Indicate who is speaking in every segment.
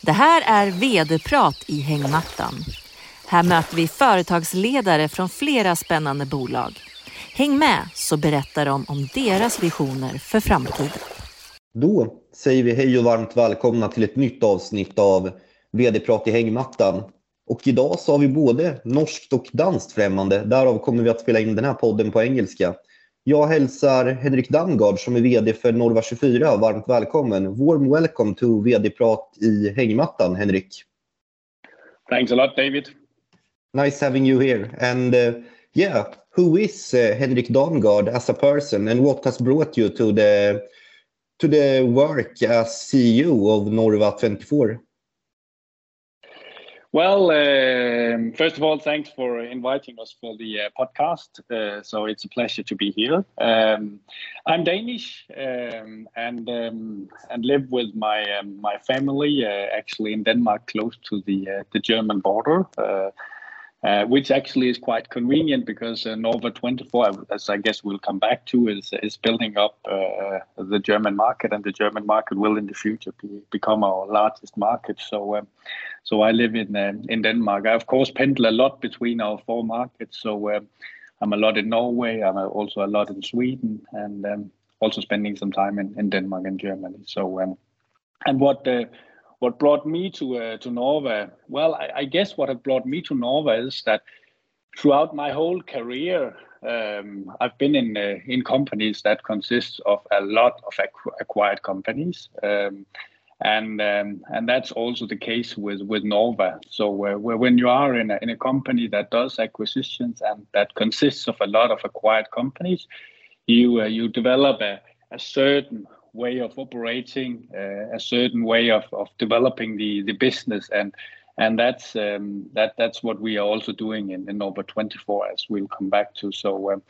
Speaker 1: Det här är vd-prat i hängmattan. Här möter vi företagsledare från flera spännande bolag. Häng med så berättar de om deras visioner för framtiden.
Speaker 2: Då säger vi hej och varmt välkomna till ett nytt avsnitt av vd-prat i hängmattan. Och idag så har vi både norskt och danskt främmande. Därav kommer vi att spela in den här podden på engelska. Jag hälsar Henrik Damgard som är VD för Norva24 varmt välkommen. Warm welcome to VD-prat i hängmattan, Henrik.
Speaker 3: Thanks a lot, David.
Speaker 2: Nice having you here. And uh, yeah, who is uh, Henrik Damgard as a person and what has brought you to the to the work as CEO of Norva24?
Speaker 3: Well, um, first of all, thanks for inviting us for the uh, podcast. Uh, so it's a pleasure to be here. Um, I'm Danish um, and um, and live with my um, my family uh, actually in Denmark, close to the uh, the German border. Uh, uh, which actually is quite convenient because uh, Norva 24, as I guess we'll come back to, is is building up uh, the German market, and the German market will in the future be, become our largest market. So, um, so I live in uh, in Denmark. I of course pendle a lot between our four markets. So um, I'm a lot in Norway. I'm also a lot in Sweden, and um, also spending some time in, in Denmark and Germany. So, um, and what uh, what brought me to uh, to Norva? Well, I, I, guess what had brought me to Norva is that throughout my whole career, um, I've been in uh, in companies that consist of a lot of acquired companies, um, and um, and that's also the case with with Norva. So uh, when you are in a, in a company that does acquisitions and that consists of a lot of acquired companies, you uh, you develop a, a certain way of operating, uh, a certain way of, of developing the, the business, and and that's um, that that's what we are also doing in, in Norva 24, as we'll come back to. So. Um,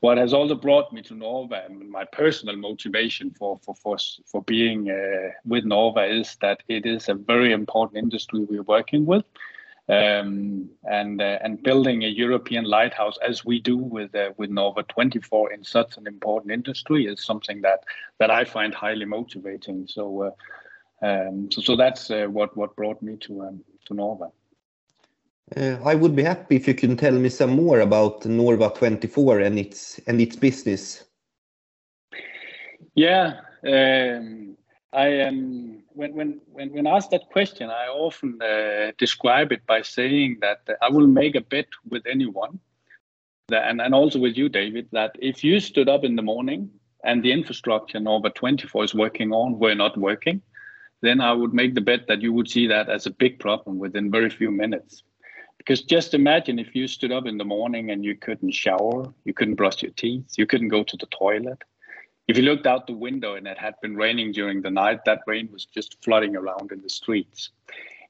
Speaker 3: what has also brought me to Norva and my personal motivation for for for, for being uh, with Norva is that it is a very important industry we're working with um, and uh, and building a European lighthouse as we do with uh, with Norva 24 in such an important industry is something that that I find highly motivating. So uh, um, so, so that's uh, what what brought me to um, to Norva.
Speaker 2: Uh, I would be happy if you can tell me some more about Norva 24 and its and its business.
Speaker 3: Yeah, um, I am when when when when asked that question, I often uh, describe it by saying that I will make a bet with anyone, that, and and also with you, David, that if you stood up in the morning and the infrastructure Norva 24 is working on were not working, then I would make the bet that you would see that as a big problem within very few minutes. Because just imagine if you stood up in the morning and you couldn't shower, you couldn't brush your teeth, you couldn't go to the toilet, if you looked out the window and it had been raining during the night, that rain was just flooding around in the streets.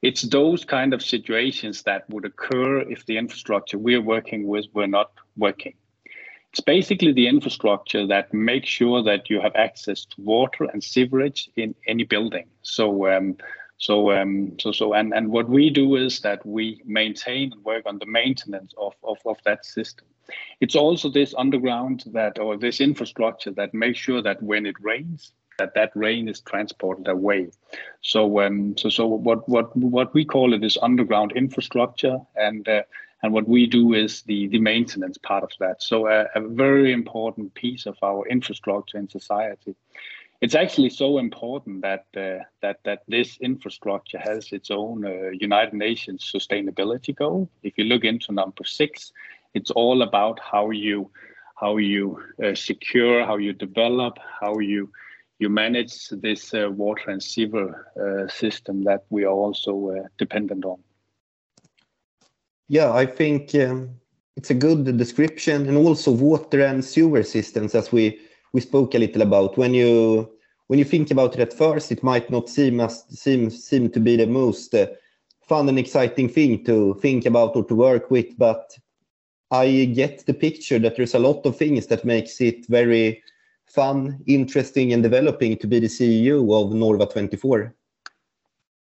Speaker 3: It's those kind of situations that would occur if the infrastructure we're working with were not working. It's basically the infrastructure that makes sure that you have access to water and sewerage in any building. So, um, so, um, so, so, and, and what we do is that we maintain and work on the maintenance of, of, of that system. It's also this underground that or this infrastructure that makes sure that when it rains, that that rain is transported away. So um, so so what what what we call it is underground infrastructure, and uh, and what we do is the the maintenance part of that. So uh, a very important piece of our infrastructure in society. It's actually so important that uh, that that this infrastructure has its own uh, United Nations sustainability goal. If you look into number six, it's all about how you how you uh, secure, how you develop, how you you manage this uh, water and sewer uh, system that we are also uh, dependent on.
Speaker 2: Yeah, I think um, it's a good description, and also water and sewer systems, as we we spoke a little about. When you when you think about it at first, it might not seem as seem seem to be the most uh, fun and exciting thing to think about or to work with, but I get the picture that there's a lot of things that makes it very fun, interesting, and developing to be the CEO of Norva 24.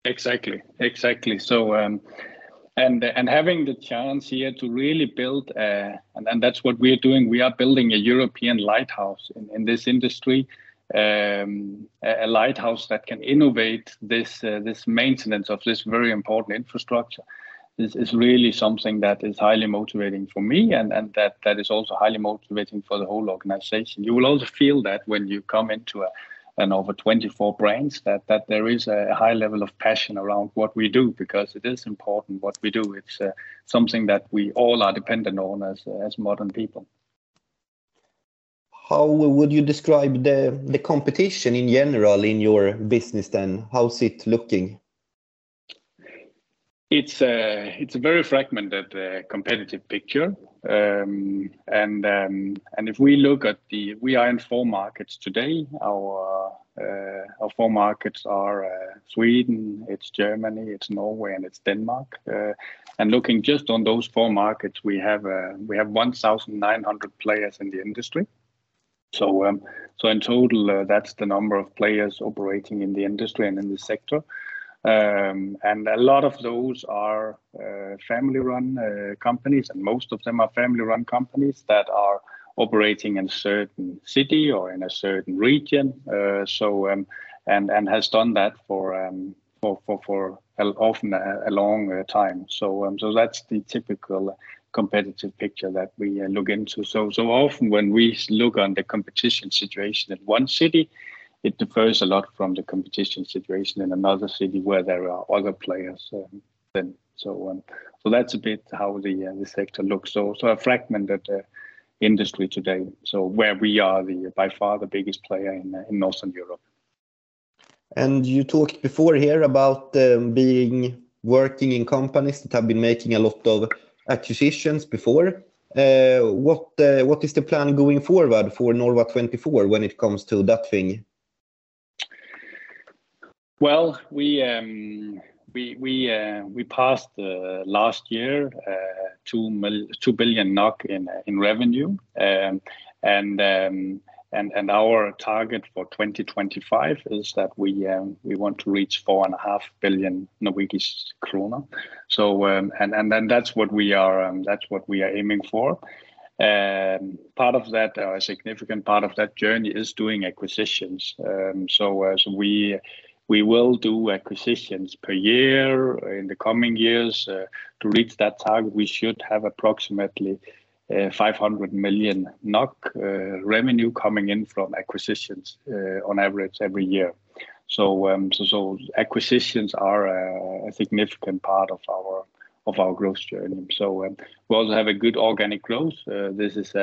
Speaker 3: Exactly, exactly. So, um, and and having the chance here to really build, uh, and, and that's what we're doing. We are building a European lighthouse in, in this industry, um, a lighthouse that can innovate this uh, this maintenance of this very important infrastructure is, is really something that is highly motivating for me and, and that, that is also highly motivating for the whole organization. You will also feel that when you come into a, an over 24 brands that, that there is a high level of passion around what we do because it is important what we do. It's uh, something that we all are dependent on as, as modern people.
Speaker 2: How would you describe the, the competition in general in your business then? How's it looking?
Speaker 3: It's a it's a very fragmented uh, competitive picture, um, and um, and if we look at the we are in four markets today. Our uh, our four markets are uh, Sweden, it's Germany, it's Norway, and it's Denmark. Uh, and looking just on those four markets, we have uh, we have 1,900 players in the industry. So um, so in total, uh, that's the number of players operating in the industry and in the sector. Um, and a lot of those are uh, family run uh, companies, and most of them are family run companies that are operating in a certain city or in a certain region. Uh, so, um, and, and has done that for, um, for, for, for often a, a long uh, time. So, um, so that's the typical competitive picture that we uh, look into. So, so often when we look on the competition situation in one city, it differs a lot from the competition situation in another city where there are other players. Um, so um, so that's a bit how the uh, the sector looks. So so a fragmented uh, industry today. So where we are the by far the biggest player in uh, in Northern Europe.
Speaker 2: And you talked before here about um, being working in companies that have been making a lot of acquisitions before. Uh, what uh, what is the plan going forward for Norva24 when it comes to that thing?
Speaker 3: Well, we um, we we uh, we passed uh, last year uh, two mil- two billion NOK in in revenue, um, and um, and and our target for 2025 is that we we want to reach four and a half billion Norwegian kroner. So and and then that's what we are that's what we are aiming for. Part of that, a significant part of that journey, is doing acquisitions. We we will do acquisitions per year in the coming years. Uh, to reach that target, we should have approximately uh, 500 million NOK uh, revenue coming in from acquisitions on average every year. So, um, acquisitions are a, significant part of our of our growth journey. So um, we also have a good organic growth. This is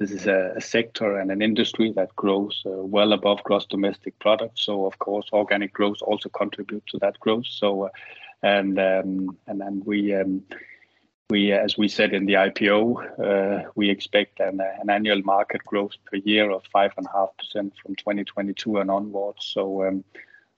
Speaker 3: this is a, a, sector and an industry that grows uh, well above gross domestic product. So of course, organic growth also contributes to that growth. So, uh, and um, and then we. Um, we, as we said in the IPO, uh, we expect an, an, annual market growth per year of five and a half percent from 2022 and onwards. So, um,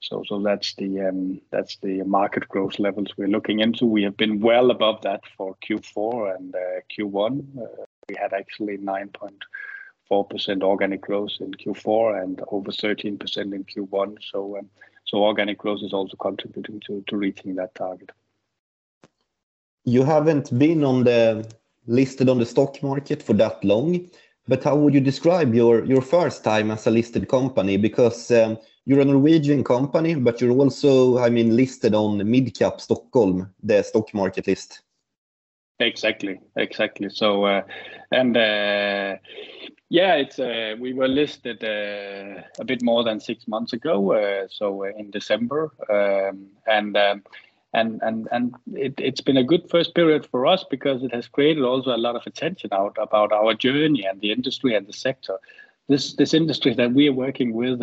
Speaker 3: so, so that's the um, that's the market growth levels we're looking into. We have been well above that for Q4 and uh, Q1. Uh, we had actually 9.4% organic growth in Q4 and over 13% in Q1. So, um, so organic growth is also contributing to, to reaching that target.
Speaker 2: You haven't been on the listed on the stock market for that long, but how would you describe your your first time as a listed company? Because um, you're a Norwegian company, but you're also, I mean, listed on Midcap Stockholm, the stock market list.
Speaker 3: Exactly, exactly. So, uh, and uh, yeah, it's uh, we were listed uh, a bit more than six months ago, uh, so uh, in December, um, and um, and and and it, has been a good first period for us because it has created also a lot of attention out about our journey and the industry and the sector. This this industry that we are working with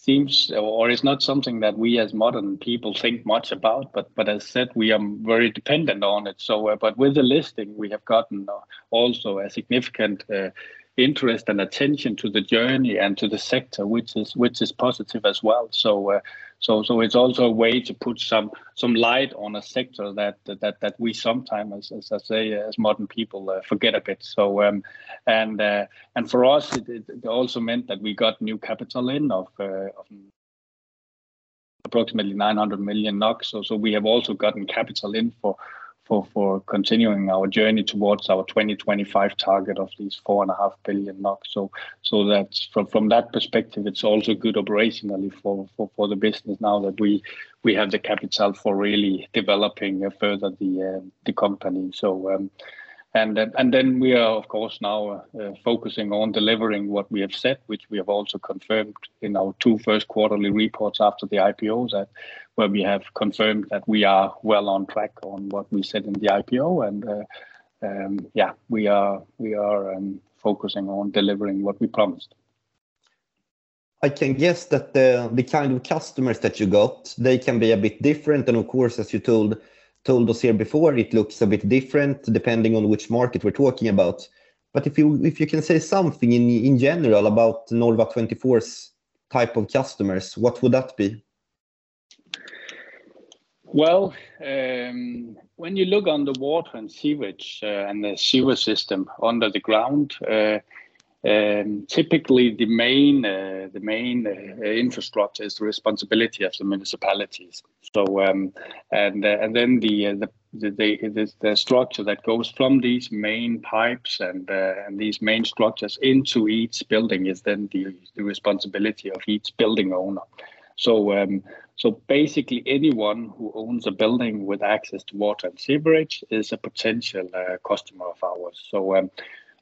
Speaker 3: seems or is not something that we as modern people think much about but but as said we are very dependent on it. So uh, but with the listing we have gotten uh, also a significant uh, interest and attention to the journey and to the sector which is which is positive as well so uh, so so it's also a way to put some some light on a sector that that that we sometimes, as, as I say, as modern people uh, forget a bit. So um, and uh, and for us, it, it, also meant that we got new capital in of, uh, of approximately 900 million NOK. So so we have also gotten capital in for for for continuing our journey towards our 2025 target of these four and a half billion NOK. So so that's from from that perspective, it's also good operationally for for, for the business now that we we have the capital for really developing further the uh, the company. So. Um, and then we are of course now uh, focusing on delivering what we have said, which we have also confirmed in our two first quarterly reports after the IPO, where we have confirmed that we are well on track on what we said in the IPO, and uh, um, yeah, we are we are um, focusing on delivering what we promised.
Speaker 2: I can guess that the kind of customers that you got, they can be a bit different, and of course, as you told told us here before, it looks a bit different depending on which market we're talking about. But if you if you can say something in in general about Norva24's type of customers, what would that be?
Speaker 3: Well, um, when you look on the water and sewage uh, and the sewer system under the ground, uh, um, typically, the main uh, the main uh, infrastructure is the responsibility of the municipalities. So, um, and uh, and then the, uh, the the, the, the structure that goes from these main pipes and uh, and these main structures into each building is then the, the responsibility of each building owner. So um, so basically, anyone who owns a building with access to water and sewerage is a potential uh, customer of ours. So um,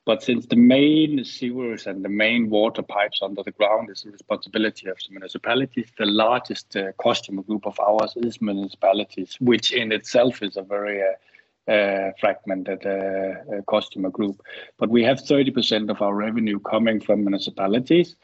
Speaker 3: but since the main sewers and the main water pipes under the ground is the responsibility of the municipalities, the largest uh, customer group of ours is municipalities, which in itself is a very uh, uh, fragmented uh, uh, customer group. But we have 30% of our revenue coming from municipalities.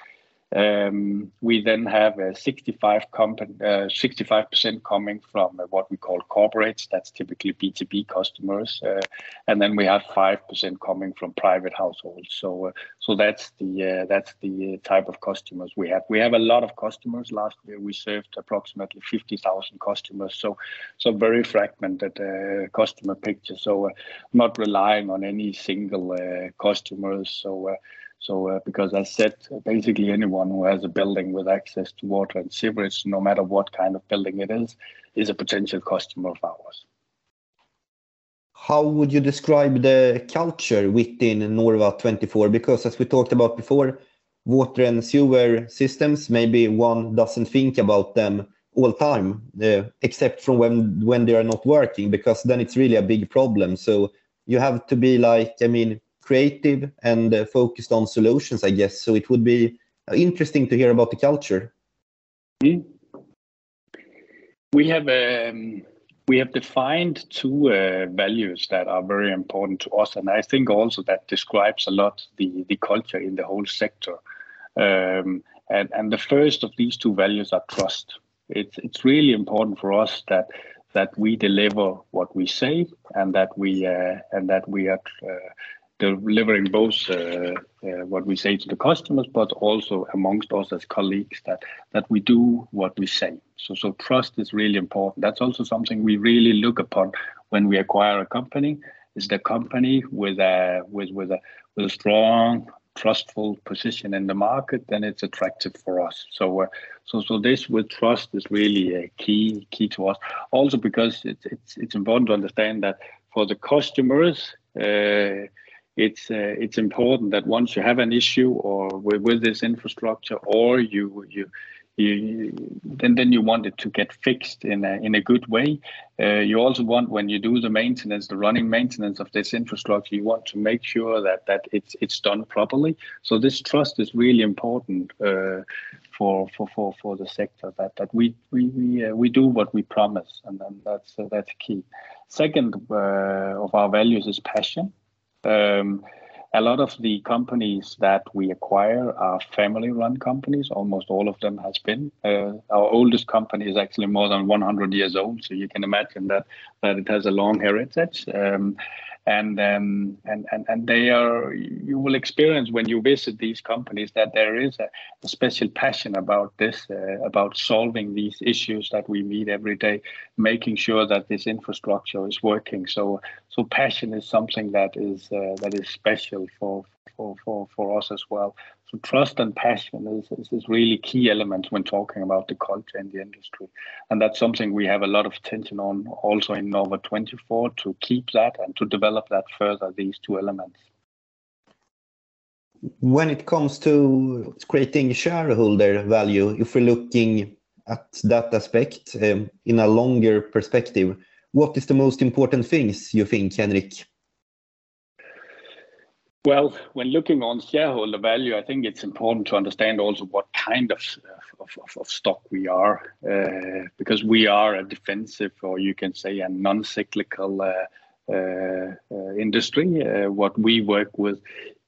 Speaker 3: Um, we then have a 65 company, uh, 65% coming from uh, what we call corporates. That's typically B2B customers, uh, and then we have 5% coming from private households. So, uh, so that's the uh, that's the type of customers we have. We have a lot of customers. Last year we served approximately 50,000 customers. So, so very fragmented uh, customer picture. So, not relying on any single customers. So. So, uh, because I said, basically anyone who has a building with access to water and sewerage, no matter what kind of building it is, is a potential customer of ours.
Speaker 2: How would you describe the culture within Norva24? Because as we talked about before, water and sewer systems, maybe one doesn't think about them all time, uh, except from when when they are not working, because then it's really a big problem. So you have to be like, I mean, creative and uh, focused on solutions, I guess. So it would be uh, interesting to hear about the culture.
Speaker 3: Mm. We have um, we have defined two uh, values that are very important to us, and I think also that describes a lot the the culture in the whole sector. Um, and and the first of these two values are trust. It's it's really important for us that that we deliver what we say and that we uh, and that we are uh, delivering both uh, uh, what we say to the customers, but also amongst us as colleagues that that we do what we say. So so trust is really important. That's also something we really look upon when we acquire a company. Is the company with a with with a with a strong trustful position in the market, then it's attractive for us. So, uh, so, so this with trust is really a key key to us. Also, because it's it's it's important to understand that for the customers, it's uh, it's important that once you have an issue or with, with this infrastructure or you you you, then then you want it to get fixed in a in a good way. Uh, you also want when you do the maintenance, the running maintenance of this infrastructure, you want to make sure that that it's it's done properly. So this trust is really important uh, for for for for the sector that that we we we, uh, we do what we promise, and, and that's that's key. Second uh, of our values is passion. Um, a lot of the companies that we acquire are family-run companies. Almost all of them has been. Uh, our oldest company is actually more than 100 years old, so you can imagine that that it has a long heritage. Um, and um, and and and they are you will experience when you visit these companies that there is a, a special passion about this uh, about solving these issues that we meet every day making sure that this infrastructure is working so so passion is something that is uh, that is special for, for for for us as well. So trust and passion is, is, is really key elements when talking about the culture in the industry, and that's something we have a lot of attention on also in Norva 24 to keep that and to develop that further. These two elements
Speaker 2: when it comes to creating shareholder value, if we're looking at that aspect um, in a longer perspective, what is the most important things you think, Henrik?
Speaker 3: Well, when looking on shareholder value, I think it's important to understand also what kind of of, of, of stock we are, uh, because we are a defensive, or you can say a non-cyclical uh, uh, industry. What we work with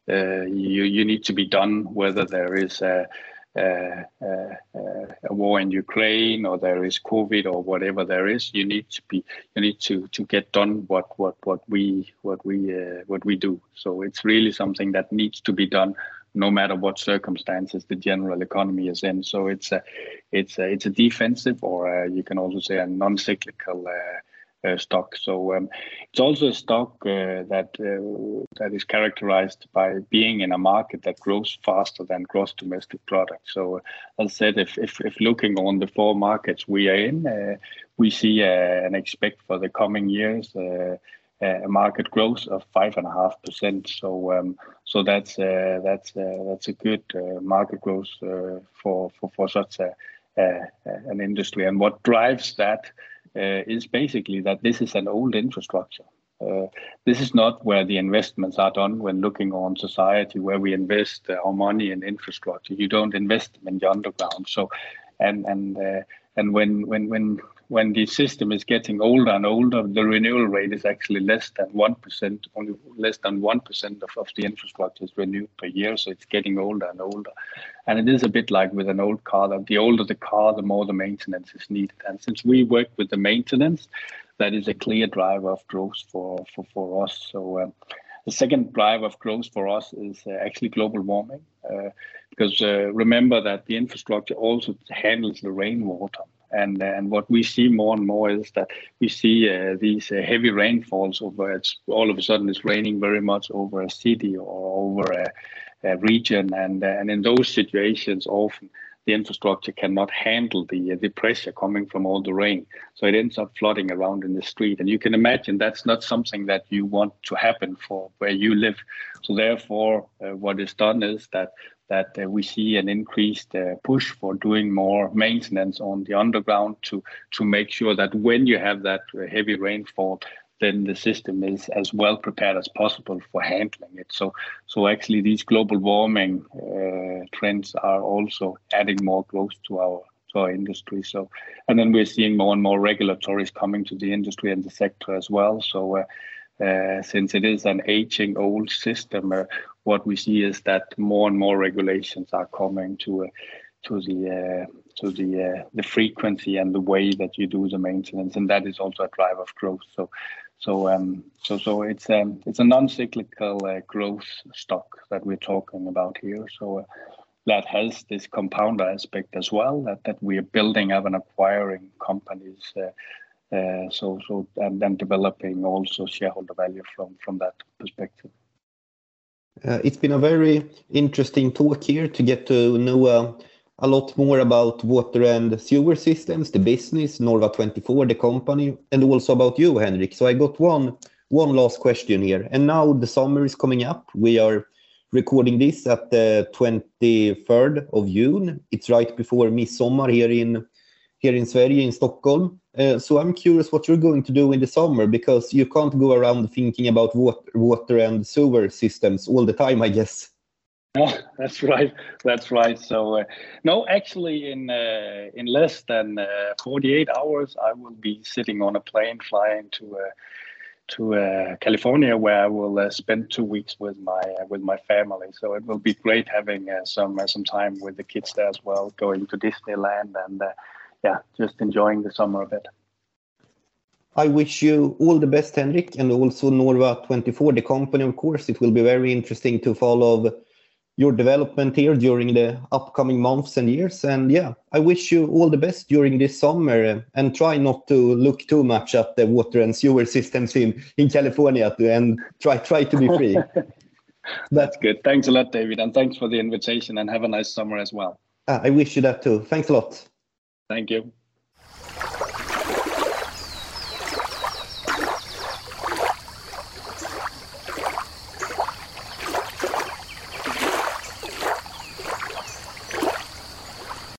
Speaker 3: you you need to be done whether there is a, a, a, war in Ukraine or there is COVID or whatever there is. You need to be you need to to get done what what what we what we uh, what we do. So it's really something that needs to be done no matter what circumstances the general economy is in. So it's a it's a, it's a defensive or a, you can also say a non-cyclical uh, uh, stock. So um, it's also a stock uh, that uh, that is characterized by being in a market that grows faster than gross domestic product. So as I said, if, if, if looking on the four markets we are in, we see and expect for the coming years a market growth of five and a half percent. So um, so that's uh, that's uh, that's a good uh, market growth for, for for such a, an industry. And what drives that uh, is basically that this is an old infrastructure. Uh, this is not where the investments are done when looking on society, where we invest our money in infrastructure. You don't invest them in the underground. So, and and uh, and when when when when the system is getting older and older, the renewal rate is actually less than 1%, only less than 1% of, of the infrastructure is renewed per year. So it's getting older and older. And it is a bit like with an old car that the older the car, the more the maintenance is needed. And since we work with the maintenance, that is a clear driver of growth for, for, for us. So uh, the second driver of growth for us is uh, actually global warming. Uh, because uh, remember that the infrastructure also handles the rainwater. And, and what we see more and more is that we see uh, these uh, heavy rainfalls over it's all of a sudden it's raining very much over a city or over a, a region. And and in those situations often the infrastructure cannot handle the the pressure coming from all the rain. So it ends up flooding around in the street. And you can imagine that's not something that you want to happen for where you live. So therefore uh, what is done is that that uh, we see an increased uh, push for doing more maintenance on the underground to to make sure that when you have that uh, heavy rainfall then the system is as well prepared as possible for handling it so so actually these global warming uh, trends are also adding more growth to our to our industry so and then we're seeing more and more regulatories coming to the industry and the sector as well so uh, uh, since it is an aging old system, uh, what we see is that more and more regulations are coming to uh, to the uh, to the uh, the frequency and the way that you do the maintenance, and that is also a driver of growth. So. So, um, so, so it's um, it's a non-cyclical uh, growth stock that we're talking about here. So, that has this compounder aspect as well that, that we are building up and acquiring companies uh, uh, so so and then developing also shareholder value from from that perspective.
Speaker 2: Uh, it's been a very interesting talk here to get to know uh, a lot more about water and sewer systems, the business, Norva24, the company, and also about you, Henrik. So I got one one last question here. And now the summer is coming up. We are recording this at the 23rd of June. It's right before midsommar here in here in Sverige, in Stockholm. Uh, so I'm curious what you're going to do in the summer because you can't go around thinking about water and sewer systems all the time, I guess.
Speaker 3: No, that's right. That's right. So, uh, no, actually, in uh, in less than uh, 48 hours, I will be sitting on a plane flying to uh, to uh, California, where I will uh, spend two weeks with my with my family. So it will be great having some some time with the kids there as well, going to Disneyland and yeah, just enjoying the summer a bit.
Speaker 2: I wish you all the best, Henrik, and also Norva24, the company, of course. It will be very interesting to follow your development here during the upcoming months and years. And yeah, I wish you all the best during this summer uh, and try not to look too much at the water and sewer systems in, in California and try try to be free.
Speaker 3: That's good. Thanks a lot, David. And thanks for the invitation and have a nice summer as well.
Speaker 2: Uh, I wish you that too. Thanks a lot.
Speaker 3: Thank you.